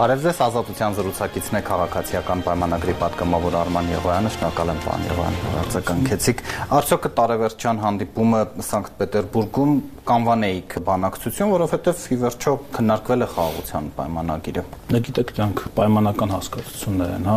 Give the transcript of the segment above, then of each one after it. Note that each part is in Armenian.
Բարև ձեզ, Ազատության զրուցակիցն է քաղաքացիական պայմանագրի պատգամավոր Արման Եղոյանը, շնորհակալ եմ պարոն Եղոյան, արձագանքեցիք։ Արդյոք տարեվերջյան հանդիպումը Սանկտ Պետերբուրգում կանվանեիք բանակցություն, որովհետև ի վերջո քննարկվել է խաղաղության պայմանագիրը։ Դա գիտեք, դրանք պայմանական հասկացություններ են, հա,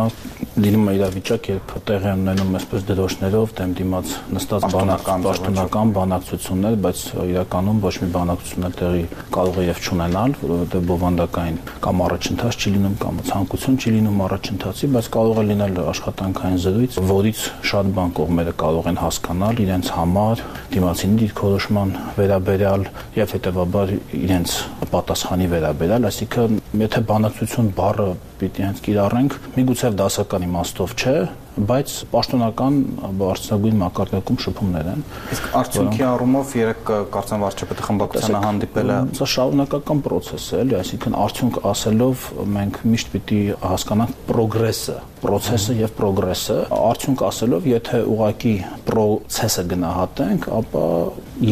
լինում է իրավիճակ, երբ տեղի են ունենում այսպես դրոշներով դեմ դիմաց նստած բանակցական պաշտոնական բանակցություններ, բայց իրականում ոչ մի բանակցություններ տեղի կարող է եւ չունենալ, որովհետեւ բովանդակային կամ առաջընթաց չի լինում կամ ցանկություն չի լինում առաջընթացի, բայց կարող է լինել աշխատանքային զրույց, որից շատ բան կողմերը կարող են հասկանալ իրենց համար, դիմացինի դիրքորոշման վերաբերյալ եւ հետեւաբար իրենց պատասխանի վերաբերյալ, այսինքն եթե բանակցություն բառը պիտի հենց կիրառենք, միգուցե դասական իմաստով չէ, բայց պաշտոնական բարձրագույն մակարդակում շփումներ են։ Իսկ արդյունքի առումով երեք կարծեմ վարչապետը խմբակցությանը հանդիպել է։ Սա շարունակական process է, էլի, այսինքն արդյունք ասելով մենք միշտ պիտի հասկանանք պրոգրեսը, process-ը եւ պրոգրեսը։ Արդյունք ասելով, եթե ուղակի process-ը գնահատենք, ապա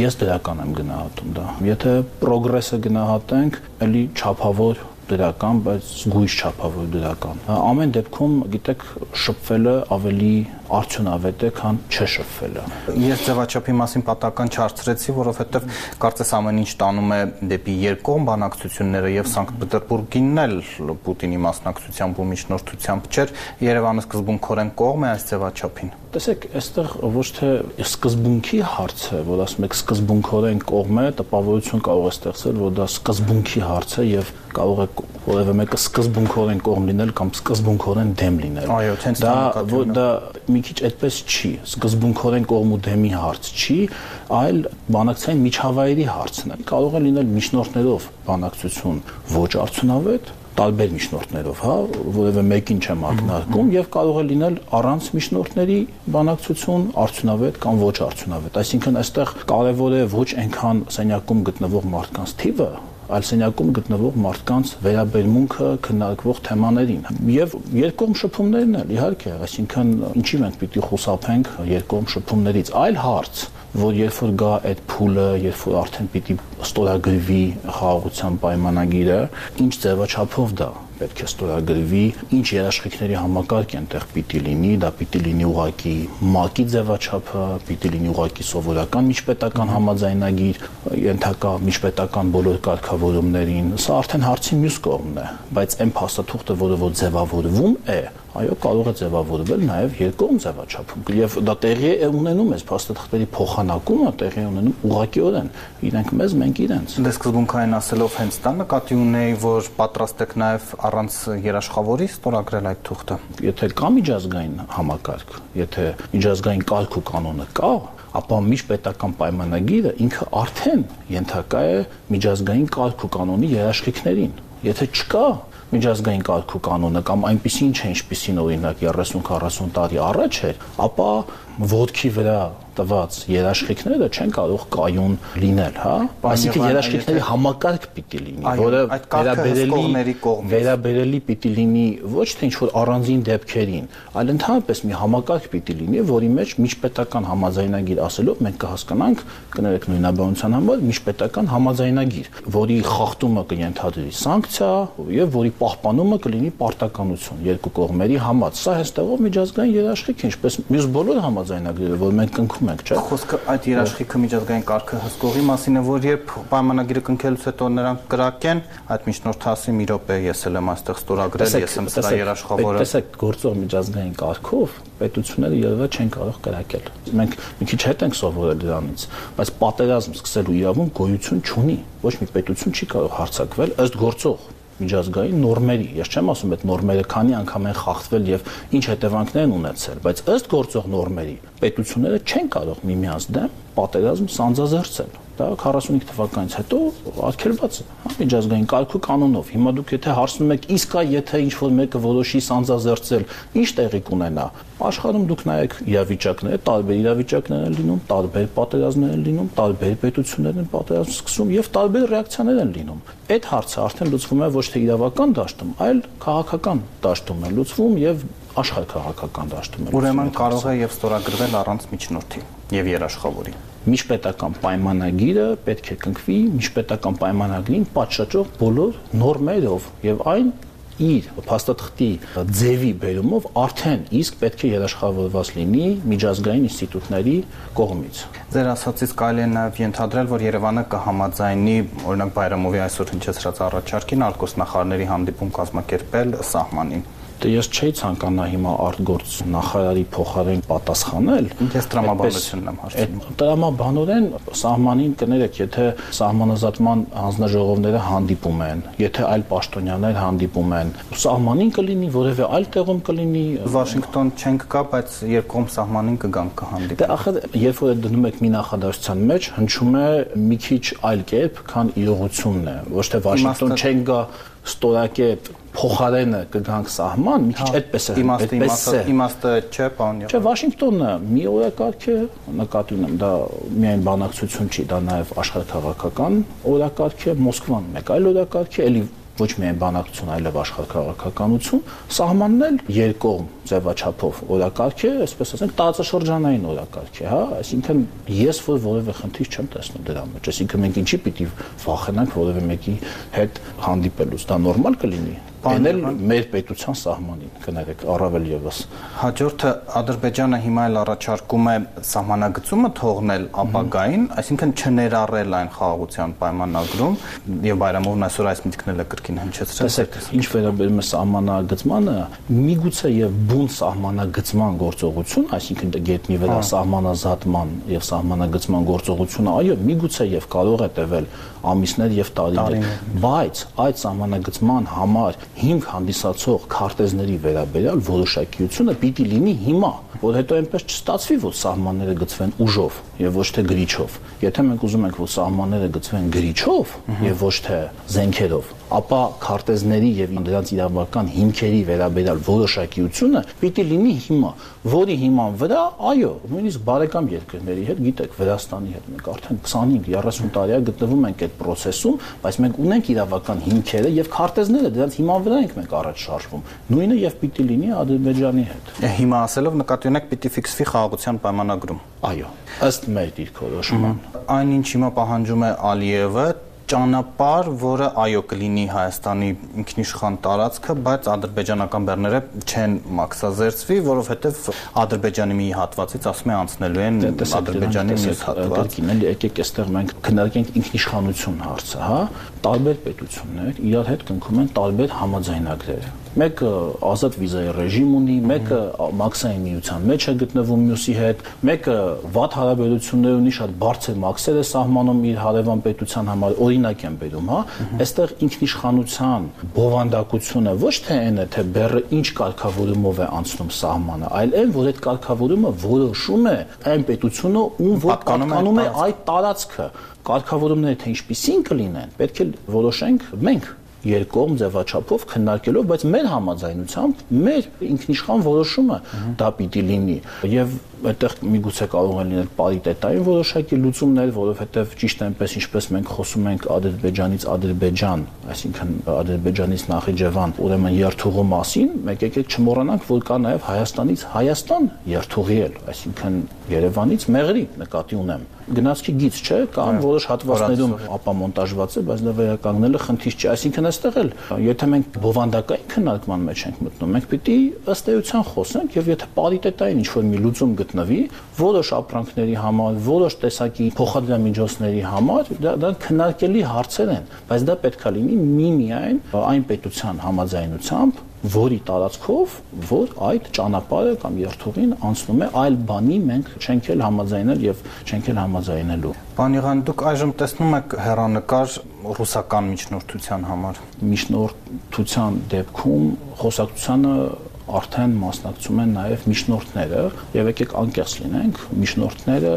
ես դրական եմ գնահատում դա։ Եթե պրոգրեսը գնահատենք, էլի չափավոր դրական, բայց զգույշ չափավոր դրական։ Ամեն դեպքում, գիտեք, շփվելը ավելի արդյունավետ է, քան չշփվելը։ Ես ձևաչափի մասին պատական չարցրեցի, որովհետև կարծես ամեն ինչ տանում է դեպի երկկողմ բանակցությունները եւ Սանկտ Պետերբուրգինն էլ Պուտինի մասնակցությամբ ու միջնորդությամբ չէր, Երևանը սկզբունքորեն կողմ է այս ձևաչափին։ Տեսեք, այստեղ ոչ թե սկզբունքի հարց է, որ ասում եք սկզբունքորեն կողմ է, տպավորություն կարող է ստեղծել, որ դա սկզբունքի հարց է եւ կարող է որևէ մեկը սկզբունքորեն կողմ լինել կամ սկզբունքորեն դեմ լինել։ Այո, հենց դա դա մի քիչ այդպես չի, սկզբունքորեն կողմ ու դեմի հարց չի, այլ բանակցային միջավայրի հարցն է։ Կարող է լինել միջնորդներով բանակցություն ոչ արդյունավետ, տարբեր միջնորդներով, հա, որևէ մեկին չեմ ակնարկում եւ կարող է լինել առանց միջնորդների բանակցություն արդյունավետ կամ ոչ արդյունավետ։ Այսինքն այստեղ կարևոր է ոչ այնքան սենյակում գտնվող մարդկանց թիվը, այլ սենյակում գտնվող մարդկանց վերաբերմունքը քննարկվող թեմաներին եւ երկկողմ շփումներն էլ իհարկե այսինքն ինչի մենք պիտի խուսափենք երկկողմ շփումներից այլ հարց որ երբ որ գա այդ փուլը, երբ որ արդեն պիտի ստորագրվի խաղաղության պայմանագիրը, ինչ ձևաչափով դա պետք է ստորագրվի, ինչ երաշխիքների համակարգ այնտեղ պիտի լինի, դա պիտի լինի ուղակի ՄԱԿ-ի ձևաչափը, պիտի լինի ուղակի սովորական միջպետական համաձայնագիր, ենթակա միջպետական բոլոր կարգավորումներին, սա արդեն հարցի մյուս կողմն է, բայց այն փաստաթուղթը, որը որ ձևավորվում է, այո, կարող է ձևավորվել նաև երկկողմ ձևաչափում։ Եվ դա տեղի է ունենում այս փաստաթղթերի փոխանակումը տեղի ունենում ուղղակիորեն։ Իրենք մեզ, մենք իրենց։ Դե սկզբունքային ասելով հենց դա նկատի ունեի, որ պատրաստ եք նաև առանց երաշխավորի ստորագրել այդ թուղթը։ Եթե կա միջազգային համակարգ, եթե միջազգային կարգ ու կանոնը կա, ապա միջպետական պայմանագիրը ինքը արդեն ենթակա է միջազգային կարգ ու կանոնի երաշխիքներին։ Եթե չկա, միջազգային կարգ ու կանոնը կամ այնպեսին չէ, ինչպեսին օրինակ 30-40 տարի առաջ էր, ապա ոդքի վրա տված երաշխիքները չեն կարող կայուն լինել, հա? Այսինքն երաշխիքների համակարգ պիտի լինի, որը վերաբերելի վերաբերելի պիտի լինի ոչ թե ինչ որ առանձին դեպքերին, այլ ընդհանրապես մի համակարգ պիտի լինի, որի մեջ միջպետական համաձայնագիր ասելով մենք կհասկանանք, կներեք նույնաբանության համար միջպետական համաձայնագիր, որի խախտումը կենթադրի սանկցիա եւ որի պահպանումը կլինի պարտականություն երկու կողմերի համար։ Սա հստակով միջազգային երաշխիք է, ինչպես մյուս բոլոր համաձայնագրերը, որ մենք կնքում կնքում եք, չէ՞։ Խոսքը այդ երաշխիքը միջազգային կարգը հսկողի մասին է, որ երբ պայմանագիրը կնքելուց հետո նրանք կրակեն, այդ միջնորդ ասի մի րոպե ես էլ եմ այստեղ ստորագրել, ես եմ սրա երաշխավորը։ Տեսեք, գործող միջազգային կարգով պետությունները երևի չեն կարող կրակել։ Մենք մի քիչ հետ ենք սովորել դրանից, բայց պատերազմ սկսելու իրավունք գոյություն չունի։ Ոչ մի պետություն չի կարող հարցակվել ըստ գործող միջազգային նորմերի։ Ես չեմ ասում այդ նորմերը քանի անգամ են խախտվել եւ ինչ հետևանքներ են ունեցել, բայց ըստ գործող նորմերի պետությունները չեն կարող միմյանց դեմ պատերազմ սանձազերծել դա 45 թվականից հետո արգելված է, հա, միջազգային կարգու կանոնով։ Հիմա դուք եթե հարցնում եք, իսկ այ եթե ինչ որ մեկը որոշի սանձազերծել, ինչ տեղի կունենա։ Աշխարհում դուք նայեք իրավիճակները, տարբեր իրավիճակներ են լինում, տարբեր պատերազմներ են լինում, տարբեր պետություններ են պատերազմ սկսում եւ տարբեր ռեակցիաներ են լինում։ Այդ հարցը արդեն լուծվում է ոչ թե իրավական դաշտում, այլ քաղաքական դաշտում է լուծվում եւ աշխարհ քաղաքական դաշտում է։ Ուրեմն կարող է եւ ստորագրվել առանց միջնորդի եւ երաշխավորի միջպետական պայմանագիրը պետք է կնքվի միջպետական պայմանագրին պատշաճող բոլոր նորմերով եւ այն իր փաստաթղթի ձևի բերումով արդեն իսկ պետք է երաշխավորված լինի միջազգային ինստիտուտների կողմից։ Ձեր ասացից կարելի է նաև ենթադրել, որ Երևանը կհամաձայնի օրինակ Բայրամովի այսօր հնչեցրած առաջարկին արտգործնախարարների հանդիպում կազմակերպել սահմանին։ ես չէի ցանկանա հիմա արտգործ նախարարի փոխարեն պատասխանել։ Ես տրամաբանությունն եմ հարցնում։ Տրամաբանորեն սահմանին կներեք, եթե սահմանազատման հանձնաժողովները հանդիպում են, եթե այլ պաշտոնյաներ հանդիպում են, սահմանին կլինի, որևէ այլ տեղում կլինի։ Վաշինգտոն չենք գա, բայց երկկողմ սահմանին կգանք կհանդիպենք։ Դե ախր երբ որ դնում եք մի նախադասության մեջ, հնչում է մի քիչ այլ կերպ, քան իրողությունն է։ Ոչ թե Վաշինգտոն չենք գա ստորակետ փոխարենը կգանք սահման, մի քիչ այդպես է, այդպես է։ Իմաստը չէ, պարոն Չէ, Վաշինգտոնը մի օրակարգ է, նկատի ունեմ, դա միայն բանակցություն չի, դա նաև աշխարհքաղաքական օրակարգ է, Մոսկվան մեկ այլ օրակարգ է, ելի ոչ միայն բանակցություն, այլև աշխարհքաղաքականություն, սահմանն էլ երկկողմ ձևաչափով օրակարգ է, այսպես ասենք, տարածաշրջանային օրակարգ է, հա, այսինքն ես որ որևէ խնդիր չեմ տեսնում դրա մեջ, այսինքն մենք ինչի պիտի վախենանք որևէ մեկի հետ հանդիպելուց, դա նորմալ կլինի Էնել մեր պետության սահմանին, կներեք, առավել եւս։ Հաջորդը Ադրբեջանը հիմա էլ առաջարկում է սահմանագծումը թողնել ապագային, այսինքն չներառել այն խաղաղության պայմանագրում եւ Բայրամովն այսօր այս միտքն էլ է կրկին հնչեցրել։ Տեսեք, ինչ վերաբերում է սահմանագծմանը, միգուցե եւ բուն սահմանագծման գործողություն, այսինքն գետնի վրա հա։ սահմանազատման եւ սահմանագծման գործողությունը, այո, միգուցե եւ կարող է տևել ամիսներ եւ տարիներ, բայց այդ սահմանագծման համար հիմք հանդիսացող քարտեզների վերաբերյալ որոշակիությունը պիտի լինի հիմա, որ հետո այնպես չստացվի, որ սահմանները գծվեն ուժով եւ ոչ թե գրիչով։ Եթե մենք ուզում ենք, որ սահմանները գծվեն գրիչով եւ ոչ թե զենքերով, ապա քարտեզների եւ դրանց իրավական հիմքերի վերաբերյալ որոշակիությունը պիտի լինի հիմա, որի հիման վրա, այո, նույնիսկ բարեկամ երկրների հետ, գիտեք, Վրաստանի հետ մենք արդեն 25-30 տարի է գտնվում ենք այդ process-ում, բայց մենք ունենք իրավական հիմքերը եւ քարտեզները, դրանց հիման վրա ենք մենք առաջ շարժվում։ Նույնը եւ պիտի լինի Ադրբեջանի հետ։ Հիմա ասելով նկատի ունեք պիտի ֆիքսվի խաղաղության պայմանագրում։ Այո, ըստ մեր դիրքորոշման։ Այնինչ հիմա պահանջում է Ալիևը ճանապարհ, որը այո կլինի Հայաստանի ինքնիշխան տարածքը, բայց ադրբեջանական բեռները չեն մաքսազերծվի, որովհետև Ադրբեջանի մի հատվածից ասում է անցնելու են դե, Ադրբեջանի մյուս հատված։ Գիտեն, եկեք այստեղ մենք քննարկենք ինքնիշխանություն հարցը, հա։ Տարբեր պետություններ իրար հետ կնքում են տարբեր համաձայնագրեր մեկը ազատ վիզայի ռեժիմ ունի, մեկը մաքսային միության մեջ է գտնվում մյուսի հետ, մեկը վատ հարաբերություններ ունի, շատ բարձր մաքսեր է սահմանում իր հարևան պետության համար, օրինակ եմ բերում, հա։ Այստեղ ինքնիշխանության բովանդակությունը ոչ թե այն է, թե բեռը ինչ կարգավորումով է անցնում սահմանը, այլ այն, որ այդ կարգավորումը որոշում է այն պետությունը, ում որ պատկանում է այդ տարածքը կարգավորումները թե ինչպիսին կլինեն, պետք է որոշենք մենք երկկողմ ձևաչափով քննարկելով, բայց մեր համաձայնությամբ մեր ինքնիշխան որոշումը դա պիտի լինի եւ այդտեղ միգուցե կարող են լինել պարիտետային որոշակի լուծումներ, որովհետև ճիշտ այնպես ինչպես մենք խոսում ենք Ադրբեջանից Ադրբեջան, այսինքն Ադրբեջանից Նախիջևան, ուրեմն երթուղու մասին, մեկ եկեք չմոռանանք, որ կա նաև Հայաստանից Հայաստան երթուղի էլ, այսինքն Երևանից Մեղրի նկատի ունեմ գնացքի գիծ չէ, կան որոշ հատվածներում ապա մոնտաժված է, բայց դա վերականգնելը խնդիր չէ։ Այսինքն այստեղ էլ, եթե մենք բովանդակային քննարկման մեջ ենք մտնում, մենք պիտի ըստ էության խոսենք եւ եթե պարիտետային ինչ-որ մի լուծում գտնվի, որոշ ապրանքների համար, որոշ տեսակի փոխադրամիջոցների համար, դա դա քննարկելի հարցեր են, բայց դա պետքա լինի միմիայն այն պետության համաձայնությամբ, որի տարածքով, որ այդ ճանապարհը կամ երթուղին անցնում է, այլ բանի մենք չենք էլ համաձայնել եւ չենք էլ համաձայնելու։ Պարոն Եղան, դուք այժմ տեսնում եք հերանեկար ռուսական միջնորդության համար։ Միջնորդության դեպքում խոսակցությանը արդեն մասնակցում են նաև միջնորդները եւ եկեք անկեղծ լինենք միջնորդները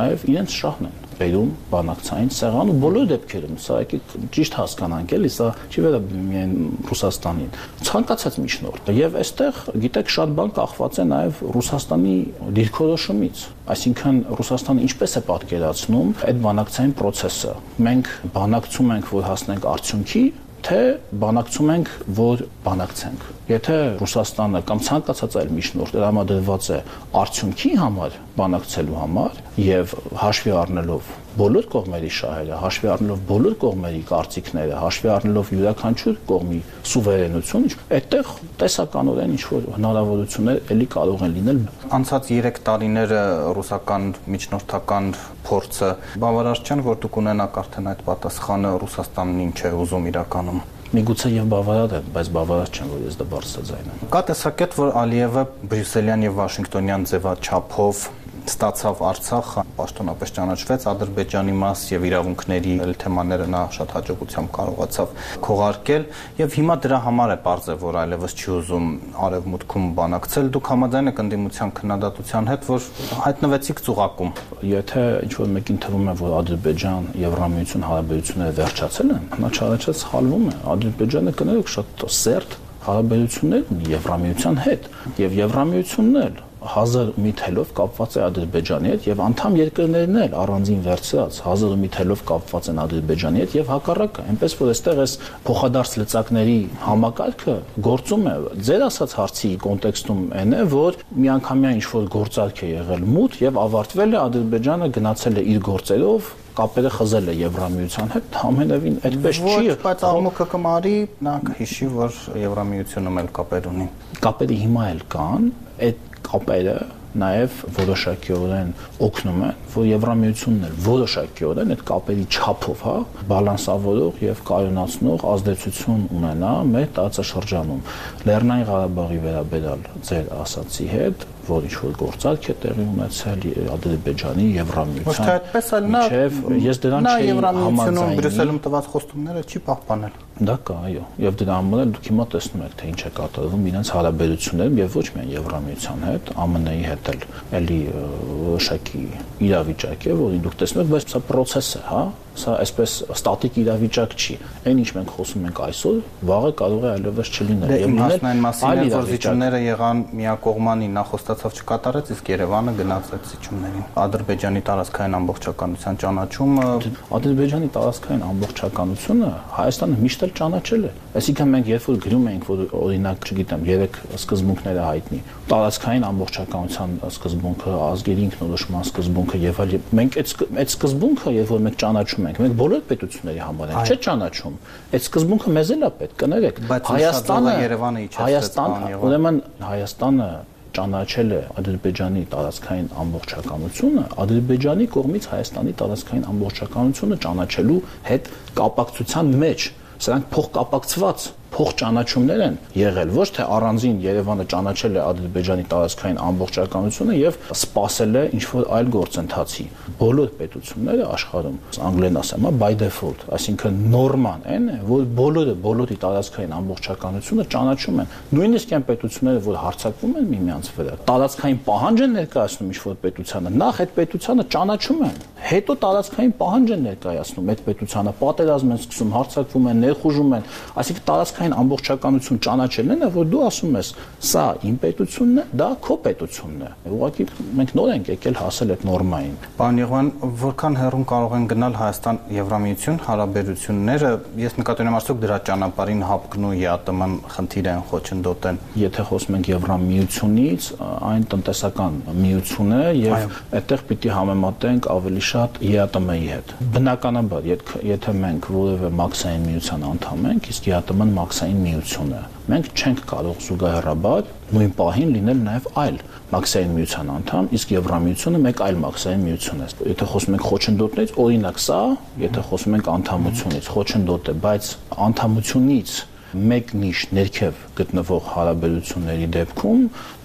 նաև իրենց շահն են բերում բանակցային սեղան ու բոլոր դեպքերում սա եկեք ճիշտ հասկանանք էլի սա չի վերաբերում միայն Ռուսաստանին ցանկացած միջնորդ եւ այստեղ գիտեք շատ բան կախված է նաեւ Ռուսաստանի դիրքորոշումից այսինքն Ռուսաստանը ինչպես է պատկերացնում այդ բանակցային process-ը մենք բանակցում ենք որ հասնենք արդյունքի թե բանակցում ենք, որ բանակցենք։ Եթե Ռուսաստանը կամ ցանկացած այլ միջնորդ դրամադրված է արդյունքի համար բանակցելու համար եւ հաշվի առնելով բոլոր կողմերի շահերը, հաշվի առնելով բոլոր կողմերի կարծիքները, հաշվի առնելով յուրաքանչյուր կողմի սուվերենություն, այդտեղ տեսականորեն ինչ որ հնարավորություններ ելի կարող են լինել։ Անցած 3 տարիները ռուսական միջնորդական փորձը բավարար չեն, որ դուք ունենաք արդեն այդ պատասխանը Ռուսաստանն ինչ է ուզում իրականում միգուցե եւ բավարար է, բայց բավարար չեմ, որ ես դա բարձրաձայնեմ։ Կա տեսակետ, որ Ալիևը բրյուսելյան եւ վաշինգտոնյան ձևաչափով ստացավ Արցախը, պաշտոնապես ճանաչվեց Ադրբեջանի մաս եւ իրավունքների թեմաները նա շատ հաջողությամբ կարողացավ քողարկել եւ հիմա դրա համար է པարզ է որ այլևս չի ուզում արևմուտքում բանակցել դուք համաձայն եք ընդդիմության քննադատության հետ որ հայտնվեցիք ծուղակում եթե ինչ որ մեկին թվում է որ Ադրբեջան Եվրամիություն հարաբերությունները վերջացել են նա չարաչած սխալվում է Ադրբեջանը կներեք շատ սերտ հարաբերություններ ունի Եվրամիության հետ եւ Եվրամիությունն էլ հազար մի թելով կապված է Ադրբեջանի հետ եւ անդամ երկրներն էլ առանձին վերցրած հազար մի թելով կապված են Ադրբեջանի հետ եւ հակառակը այնպես որ այստեղ էս փոխադարձ լծակների համակարգը գործում է ձեր ասած հարցի կոնտեքստում այն է որ միանգամյա ինչ որ գործարք է եղել մութ եւ ավարտվել է Ադրբեջանը գնացել է իր գործերով կապերը խզել է Եվրամիության հետ, ամենևին այդպես չի։ Ոչ, բայց աղմուկը կմարի, նա կհիշի, որ Եվրամիությունում էլ կապեր ունի։ Կապերը հիմա էլ կան, այդ կապերը նաև որոշակիորեն օգնում են, որ Եվրամիությունն էլ որոշակիորեն այդ կապերի չափով, հա, բալանսավորող եւ կայունացնող ազդեցություն ունենա մեր տարածաշրջանում։ Լեռնային Ղարաբաղի վերաբերալ ձեր ասացի հետ որ ինչ որ գործարք է տեղի ունեցել Ադրբեջանի Եվրամիության։ Ոչ թե այդպես էլ նա ես դրան չի համաձայնում Բրյուսելում տված խոստումները չի պահպանել։ Դա կա, այո։ Եվ դրա համար էլ դուք հիմա տեսնում եք, թե ինչ է կատարվում իրենց հարաբերություններում եւ ոչ միայն Եվրամիության հետ, ԱՄՆ-ի հետ էլ էլի որոշակի իրավիճակ է, որին դուք տեսնում եք, բայց սա process է, հա, սա այսպես ստատիկ իրավիճակ չի։ Այն ինչ մենք խոսում ենք այսօր, վաղը կարող է այլևս չլինել։ Եվ լինել այլ իրավիճակները եղան միակողմանի նախոստացավ չկատարեց, իսկ Երևանը գնաց այդ զիջումներին։ Ադրբեջանի տարածքային ամբողջականության ճանաչումը Ադրբեջանի տարածքային ամբողջականությունը Հայաստանը միշտ էլ ճանաչել է։ Այսինքն մենք երբ որ գրում ենք, որ օրինակ, չգիտեմ, երեք սկզբունքները հայտնի, տարածքային ամբողջականության սկզբունքը, ազգերի ինքնորոշման սկզբունքը եւ այլ, մենք այդ այդ սկզբունքը, երբ որ մենք ճանաչում ենք, մենք բոլոր պետությունների համար ենք, չէ՞ ճանաչում։ Այդ սկզբունքը մեզ էլ է պետք, կներեք։ Հայաստանը Երևանը Հայաստանը, ուրեմն Հայաստանը ճանաչել է Ադրբեջանի տարածքային ամբողջականությունը, Ադրբեջանի կողմից Հայաստանի տարածքային ամբողջականությունը ճանաչելու հետ կապակցության մեջ սրանք փոխկապակցված փոխճանաչումներ են եղել, ոչ թե առանձին Երևանը ճանաչել է Ադրբեջանի տարածքային ամբողջականությունը եւ սпасել է ինչ որ այլ գործընթացի։ Բոլոր պետությունները աշխարհում, անգլեն ասեմ, հա, by default, այսինքն նորման են, որ բոլորը բոլորի տարածքային ամբողջականությունը ճանաչում են։ Նույնիսկ այն պետությունները, որ հարցակվում են միմյանց վրա, տարածքային պահանջ են ներկայացնում ինչ որ պետությանը, նախ այդ պետությանը ճանաչում են, հետո տարածքային պահանջ են ներկայացնում այդ պետությանը, պատերազմ են սկսում, հարցակվում են, ներխուժում են, այսինքն տարածք այն ամբողջականություն ճանաչելն է, որ դու ասում ես, սա իմ պետությունն է, դա քո պետությունն է։ Ուղղակի մենք նոր ենք եկել հասել այդ նորմային։ Պարոն Եղվան, որքան հեռուն կարող են գնալ Հայաստան-Եվրամիություն հարաբերությունները, ես նկատի ունեմ արդյոք դրա ճանապարհին հապկնու ԵԱՏՄ-ն խնդիր են խոչընդոտեն։ Եթե խոսում ենք Եվրամիությունից, այն տնտեսական միություն է եւ այդտեղ պիտի համեմատենք ավելի շատ ԵԱՏՄ-ի հետ։ Բնականաբար, եթե մենք որևէ մաքսային միության անդամ ենք, իսկ ԵԱՏՄ-ն մաքսային միություն է։ Մենք չենք կարող զուգահեռաբար նույն պահին լինել նաև այլ մաքսային միության անդամ, իսկ Եվրամիությունը մեկ այլ մաքսային միություն է։ Եթե խոսում ենք խոչընդոտներից, օրինակ սա, եթե խոսում ենք անդամությունից, խոչընդոտ է, բայց անդամությունից մեկ նիշ ներքև գտնվող հարաբերությունների դեպքում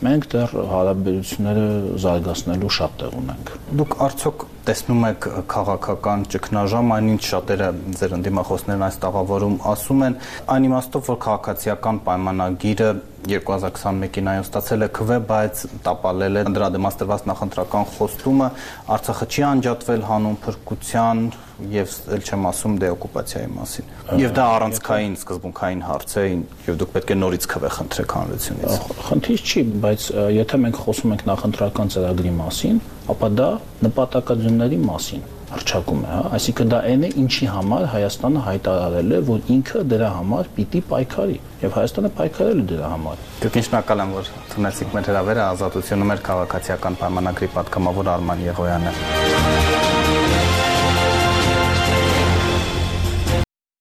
մենք դեռ հարաբերությունները զարգացնելու շատ տեղ ունենք։ Դուք արդյոք տեսնում եք քաղաքական ճգնաժամ, այնինչ շատերը ձեր ընդդիմախոսներն այս տաղավարում ասում են, այն իմաստով, որ քաղաքացիական պայմանագիրը 2021-ին այո ստացել է քվե, բայց տապալել է դրա դեմաստրված նախընտրական խոստումը Արցախը չի անջատվել հանուն փրկության եւ ել չեմ ասում դեօկուպացիայի մասին։ Եվ դա առանցքային սկզբունքային հարց է, եւ դուք պետք է նորից քվե խնդրեք հանրությունից։ Խնդիր չի, բայց եթե մենք խոսում ենք նախընտրական ծրագրի մասին, ապա դա նպատակադրումների մասին հրճակում է, հա, այսինքն դա այն է, ինչի համար Հայաստանը հայտարարել է, որ ինքը դրա համար պիտի պայքարի, եւ Հայաստանը պայքարել է դրա համար։ Դուք շնորհակալ եմ, որ թողնեցիք մեր հրավերը ազատությունում մեր քաղաքացիական պայմանագրի պատգամավոր Արման Եղոյանը։